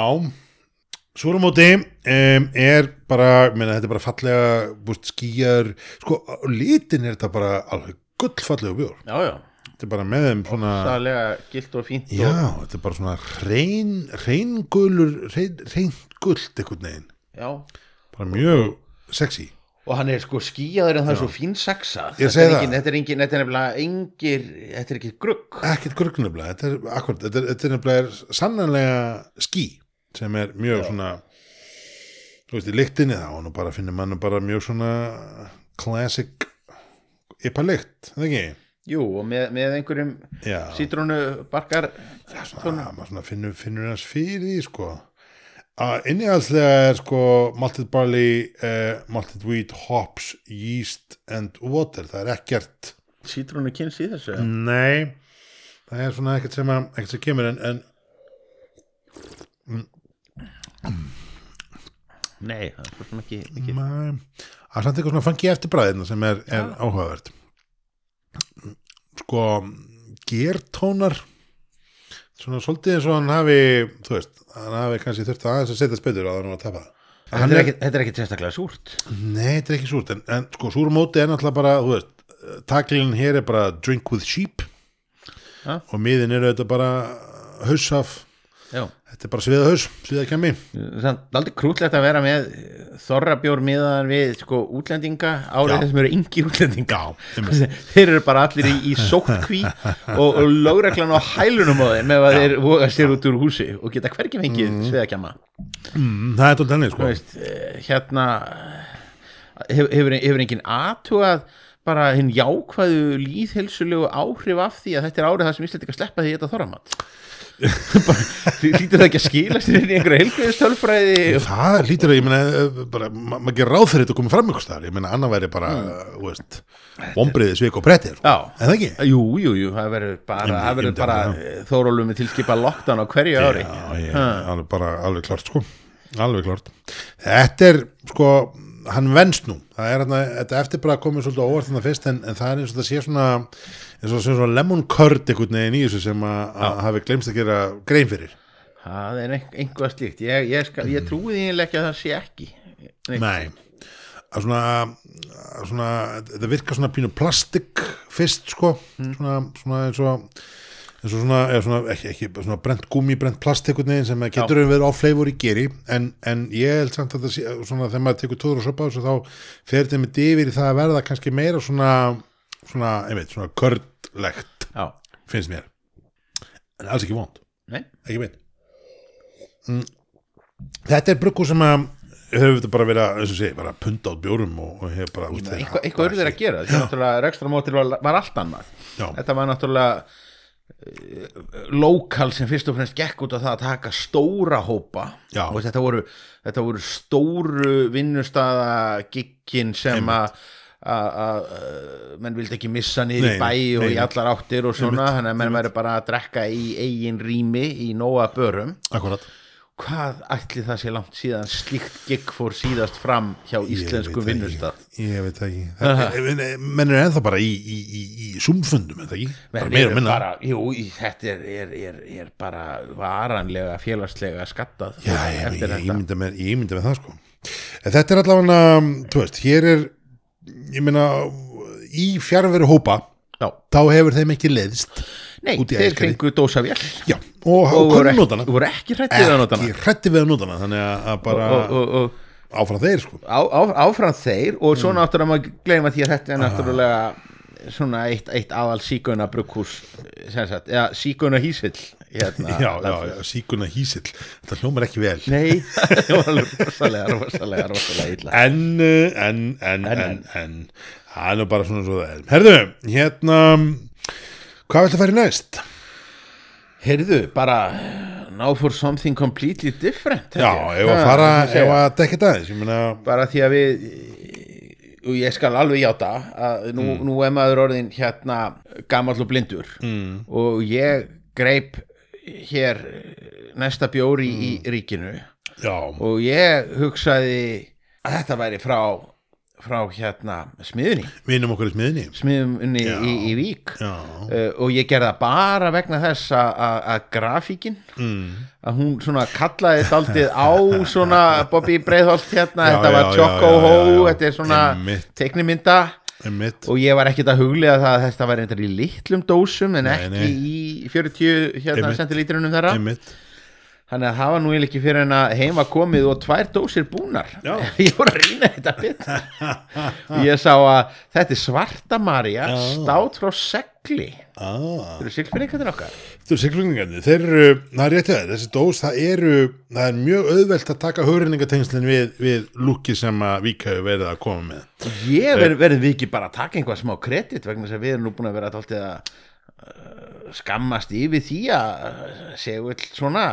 Súramóti um, er bara, meina, þetta er bara fallega búst, skýjar, sko á litin er þetta bara alveg gullfallega bjór, já, já, þetta er bara með þeim svona, sæðlega gilt og fínt já, og, þetta er bara svona reyn, reyngullur reyn, reyngullt einhvern veginn. Já, bara mjög sexy. Og hann er sko skýjaður en það er svo fín sexa Ég þetta segi er það. þetta er engin, þetta er nefnilega engir þetta er ekki grugg. Ekkert grugnefnilega, þetta er akkurat, þetta er, þetta er nefnilega sannanlega ský sem er mjög svona þú veist, í lyktinni þá nú bara finnir mann bara mjög svona classic ypa lykt, það ekki? Jú, og með, með einhverjum Já, sítrónu barkar svona, maður svona finnur, finnur hans fyrir því sko. Að innihaldslega er sko malted barley, uh, malted wheat hops, yeast and water, það er ekkert Sítrónu kynns í þessu nei það er svona ekkert sem, að, ekkert sem kemur en, en Nei, það er svo sem ekki, ekki. Nei, það er samt eitthvað svona fangi eftir bræðina sem er, er áhugavert. Sko gertónar svona svolítið eins og hann hafi þú veist, hann hafi kannski þurft að aðeins að setja spilur á það að tapa. Þetta er ekki, þetta er ekki sérstaklega súrt. Nei, þetta er ekki súrt en, en sko súra móti er náttúrulega bara þú veist, taklinn hér er bara drink with sheep Ja. og miðin eru þetta bara hausaf, Já, þetta er bara sviða haus sviða kemmi. Það er aldrei krútlegt að vera með þorrabjór miðan við sko útlendinga árið þessum eru yngir útlendinga þeir eru bara allir í, í sótkví og, og lögreglan á hælunum á þeim ef að þeir voga sér út úr húsi og geta hvergi fengið mm. sviðakjama mm, það er tótt henni sko. Eh, hérna hefur, hefur, hefur enginn aðtugað bara hinn jákvæðu líðhelsulegu áhrif af því að þetta er árið það sem Íslandika sleppa því þetta þorramat hlýtur það ekki að skila sér inn í einhverja helgveðistölfræði Það lítur að, ég meina, eh, maður gerir ráð fyrir þetta að koma fram ykkur staðar, ég meina, annar væri bara, þú veist, vombriði, svik og brettir, Já. en það ekki? Jú, jú, jú, það verður bara, bara ég- þórólum með tilskipa lockdown á hverju ári. Já, ég, alveg bara, alveg klart, sko, alveg klart. Þetta er, sko, hann venst nú, það er hérna, þetta eftir bara komið svolítið óvart þannig fyrst, en, en það er eins og það sé svona, eins og það sé svona lemon curd einhvern veginn í þessu sem að hafi glemst að gera grein fyrir. Það er ein- einhvað slíkt. Ég, ég, skal, ég trúi því eiginlega ekki að það sé ekki. Nei. Nei, að svona, að svona, þetta virkar svona pínu plastik fyrst, sko, svona, svona eins og, eins og svona, svona, ekki, ekki, svona brent gúmi, brent plast einhvern veginn sem getur verið á fleifur í geri, en, en ég held samt að það sé, svona, þegar maður tekur tóður og sopa á þessu, þá fer þetta með yfir í það að verða kannski meira svona, svona, einmitt, svona körlegt, Já, finnst mér, en alls ekki vond, nei, ekki meint. Mm. Þetta er bruggu sem að hefur þetta bara verið að, eins og sé, bara punda át bjórum og, og hefur bara, eitthvað, eitthvað þeir að gera. Þetta er náttúrulega rekstramótil var, var allt annað. Þetta var náttúrulega lokal sem fyrst og fremst gekk út á það að taka stóra hópa. Já. og þetta voru, þetta voru stóru vinnustaða gikkin sem að menn vildi ekki missa niður í bæ og nei, í allar áttir og svona, þannig að menn væri bara að drekka í eigin rými í nóa börum. Akkurat hvað ætli það sé langt síðan slíkt gikk fór síðast fram hjá íslensku vinnustaf. Ég veit ekki. En- en- Menn er ennþá bara í, í, í, í sumfundum, er það ekki? Bara meira og minna. bara, jú, þetta er, er, er, er bara varanlega félagslega skattað Já, ég, ég, ég, mynda með, ég mynda með það sko. En Þetta er allavega, þú veist, hér er ég meina í fjárveru hópa, Já, þá hefur þeim ekki leiðist nei, þeir fengu dósavél Já, og, og, voru nótana ekki, voru ekki hrættið að notana Ekki hrætti við að nótana Þannig að- bara og, og, áfram þeir sko. Á, á, áfram þeir og Mm. svo náttúrulega maður gleyma því að þetta Ah. er náttúrulega svona eitt, eitt aðal síguna sagt, eða síguna hísill hérna, Já, já, já, síkuna hísill Þetta hljómar ekki vel. Nei, það var alveg rosalega, rosalega, rosalega uh, en, en, en, En, en, það er nú bara svona svo það er. Herðu, hérna, hvað viltu að fara í næst? Heyrðu, bara now for something completely different Já, ef að fara, það ef að dekka meina, bara því að við og ég skal alveg játa að nú, Mm. nú er maður orðin hérna gamall og blindur mm. og ég greip hér næsta bjóri í Mm. ríkinu já, og ég hugsaði að þetta væri frá frá hérna smiðunni vinum okkur í smiðunni Já. í, í Vík. Uh, og ég gerði það bara vegna þess að- grafíkin mm. að hún svona kallaði daldið á svona Bobby Breiðholt hérna, Já, þetta var já, Choco já, já, Ho, þetta er svona Einmitt. teiknimynda. Einmitt, og ég var ekkit að huglega það að þetta var eitthvað í litlum dósum en Nei, ekki nei. í 40 hérna centilítrunum þeirra. Einmitt, Þannig að það var nú eiginlega ekki fyrir en að heima komið og tvær dósir búnar Já. Ég voru að rýna þetta og ég sá að þetta er svarta Marja Já. stát frá segli ah. Þetta eru siglfinningarnir okkar Þetta eru siglflugningarnir, þeir eru, það er rétt að þessi dós, það eru, það er mjög auðvelt að taka hugrenningatengslinn við, við lúki sem að Vík hefur verið að koma með. Ég verðum við ekki bara að taka einhvað smá kredit vegna þess að við erum nú búin að vera alltaf að skammast yfir því að uh, segja svona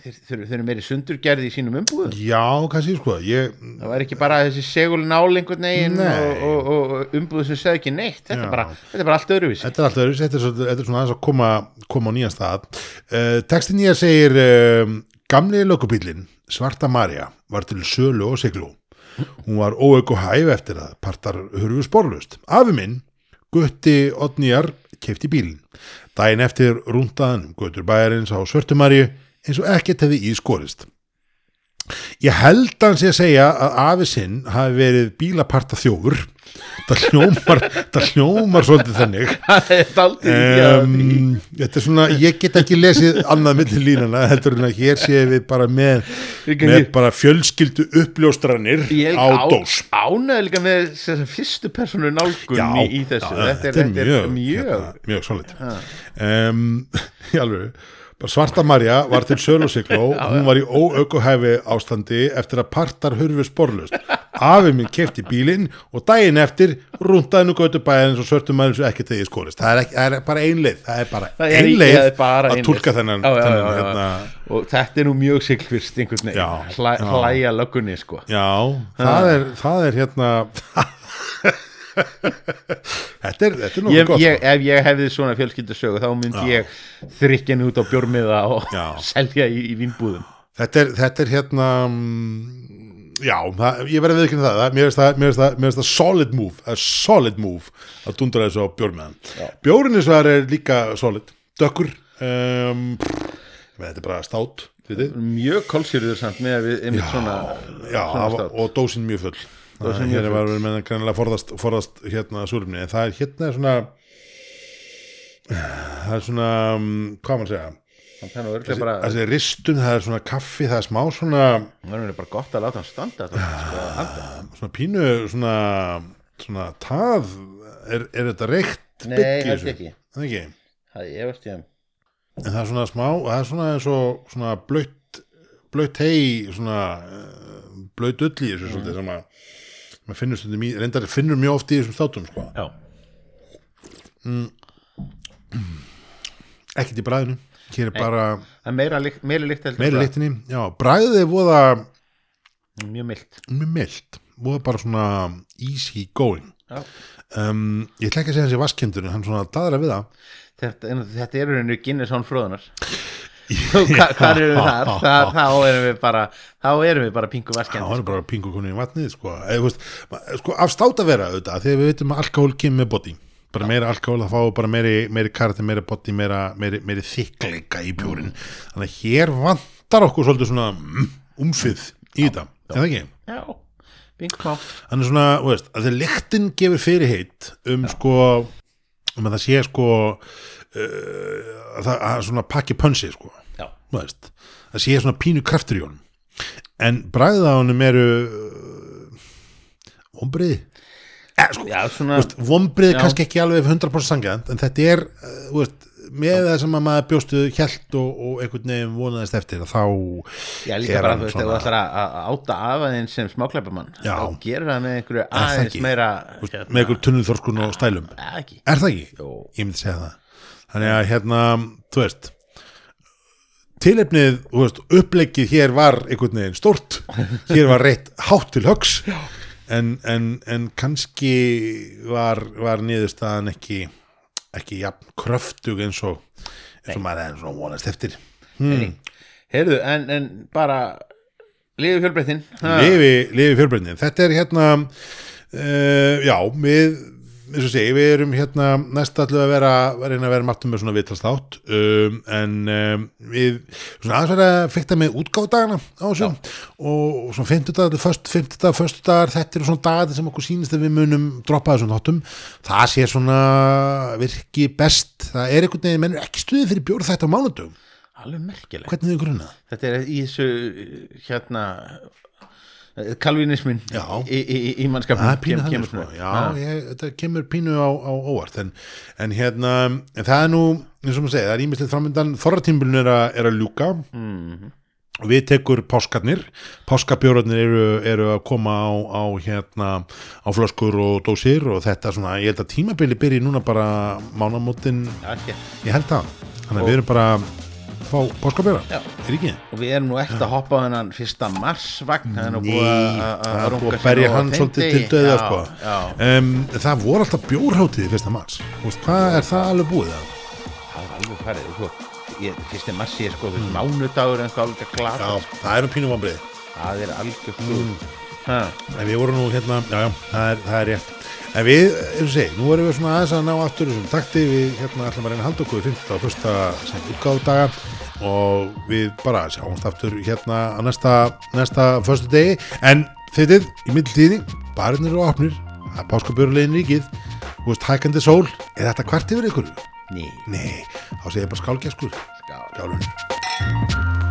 þeir, þeir eru meiri sundurgerði í sínum umbúðum Já, kannski, sko, ég, það var ekki bara þessi segul nálingur negin og, og, og umbúðu sem segja ekki neitt þetta er, bara, þetta er bara allt öðruvísi þetta er alltaf öðruvísi, þetta er, svo, þetta er svona aðeins að koma, koma á nýjan stað. Uh, textin ég segir, um, gamli lögubílin, Svarta Marja, var til sölu og siglu. Hún var óöku hæf eftir að partar hurfu sporlust. Afi minn, Gutti Odnýjar, kefti bílinn. Dæin eftir rúndaðan um Guttur bæjarins á Svörtumarju eins og ekkert hefði í skorist. Ég held hans ég að segja að afi sinn hafi verið bílaparta þjófur. Það hljómar, það hljómar svolítið þannig. um, þetta er svona, ég get ekki lesið annað millir línana, heldur en að hér séum við bara með, með bara fjölskyldu uppljóstranir á dós. ánægð líka með þessa fyrstu personu nálgun í, í þessu. já, þetta, er, þetta er mjög, hérna, mjög solid um, í alveg svarta Marja var til sölu og hún var í óaukuhæfi ástandi eftir að partar hurfu sporlust afi minn kefti bílinn og daginn eftir rúndaði nú götu bæðins og svörtum maður sem ekki tegið skólist það er, ekki, það er bara ein leið. Það er bara Það er ein leið bara að tólka þennan, Já, já, þennan já, hérna, og þetta er nú mjög siglfyrst einhvern veginn, Hlæ, hlæja löggunni sko. Já, það er, það er hérna Þetta er, er nú gott ég, sko. ef ég hefði svona fjölskyldusögu þá myndi ég þrykja henni út á bjórmiða og selja í, í vínbúðum. Þetta, þetta er hérna mm, Já, það, ég verði viðkynna það, það Mér finnst það, mér finnst það, mér finnst það solid move Það er solid move að dundra þessu á bjórmiðan Bjórin eins og það er líka solid Dökkur um, Þetta er bara stát við þið. mjög kolsýrður samt með að við einmitt svona, Já, svona stát. og dósin mjög full Dósin mjög er full. var verið með það greinilega forðast, forðast hérna súrumni, en það er hérna svona það er svona um, hvað maður segja er þessi ristun, það er svona kaffi það er smá svona, það er bara gott að láta hann standa sko, svona pínu svona, svona tað er, er þetta reykt Nei, held ekki. Það ekki. það veist ég en það er svona smá, það er svona eins og svona blöytt blöytt hei svona uh, blöytt ull í þessu Mhm. svolítið sem að maður finnur stundum í, reyndar finnur mjög oft í þessum státum sko. já, ekkert í bræðinu hér er bara meira, lykt- meiri lykt heldur meiri bara. líktinni já, bræðið er voða mjög mild mjög mild, voða bara svona easy going. Um, ég ætla ekki að segja þessi vaskindur en hann svona daðra við það. Þetta, en þetta er rauninu Guinness án fróðunar Hva, hvað erum við þar? þar þá erum við bara þá erum við bara pingu vaskjandi hann er bara pingu konin í vatnið sko. Þú veist, sko, af státt að vera auðvitað, þegar við veitum að alkohol kemur með body bara meira alkohol, það fá bara meiri, meiri karate, meiri body, meira, meiri, meiri þykleika í bjórin þannig að hér vantar okkur svolítið svona mm, umfið í þetta, eða ekki? já, má Þannig svona, þú veist, að þegar lyktin gefur fyrirheit um sko um að það sé sko uh, að það að svona pakki pönsi sko, já, þú veist það sé svona pínu kraftur í honum. En bræðið á honum eru uh, vombriði eh, sko, já svona vombriði Já. kannski ekki alveg 100% sangjant en þetta er, uh, með það sem að maður bjóstu hjælt og, og einhvern veginn vonaðist eftir þá Já, er hann ef þú ætlar að áta af aðeins sem smáklæpamann Já. þá gerir það með einhverju aðeins meira þú veist, hérna, með einhver tunnulþorskun og stælum ekki Er það ekki? Jó. Ég myndi segja það. Þannig að hérna, þú veist, tilefnið, þú veist, uppleggið hér var einhvern veginn stórt, hér var reitt hátt til högs, en, en, en kannski var, var niðurstaðan ekki, ekki jafn kröftug eins og, eins og maður er svona vonast eftir. hmm. Heyrðu, en, en bara liðu fjölbreytin Lifi, lifi fjölbreytnin. Þetta er hérna, uh, já, við, eins og segi, við erum hérna næst allu að vera, að reyna að vera margtum með svona vitalstátt, um, en um, við, svona aðeins verða að fykta með útgáfdagana á þessu og, og svona 50 dagar, först, 50 dagar, förstu dagar, þetta eru svona dagar sem okkur sýnist að við munum droppa þessum þáttum, það sé svona virki best, það er einhvern veginn, menn er ekki stuðið fyrir bjór þetta á mánudum. alveg merkilegt hvernig þau grunnað? þetta er í þessu hérna kalvinismin í, í, í, pínu kem- kemur sko, já, ég, þetta kemur pínu á, á óvart. En, en hérna, en það er nú eins og maður segja, það er ímislegt framöndan þorratímbilin er, að- er að ljúka. Mhm. og við tekur páskarnir. Páskabjórarnir eru, eru að koma á, á hérna, á flöskur og dósir og þetta svona, ég held að tímabili byrji núna bara mánamótin hér. ég held það, þannig að við erum bara að fá páskabjóra, Já. er ekki? og við erum nú ekkert að hoppa á þennan fyrsta marsvagn það er nú búið að- að það er runga búið að sér berja hann svolítið til döða sko. um, það voru alltaf bjórhátíð í fyrsta mars, hvað er það alveg búið það? það er alveg farið sko. ég, fyrsti massi er sko mánudagur en eitthvað alveg Já, glata það er um pínum ámbrið það er algjör mm. En við vorum nú hérna, já, já, það er, það er rétt. En við, eins og segi, nú erum við svona aðeins að ná aftur þessum takti. Við hérna ætlum að reyna að halda okkur við 15. og fyrsta sem útgáðdaga Og við bara sjáumst aftur hérna á næsta, næsta förstu degi En þittið, í mittiltíði, barinir og opnir er páskabjörnulegin ríkið. Þú veist, hækandi sól, er þetta kvart yfir ykkur? ný Nei, þá segir ég bara skálgeskur skál. Skálun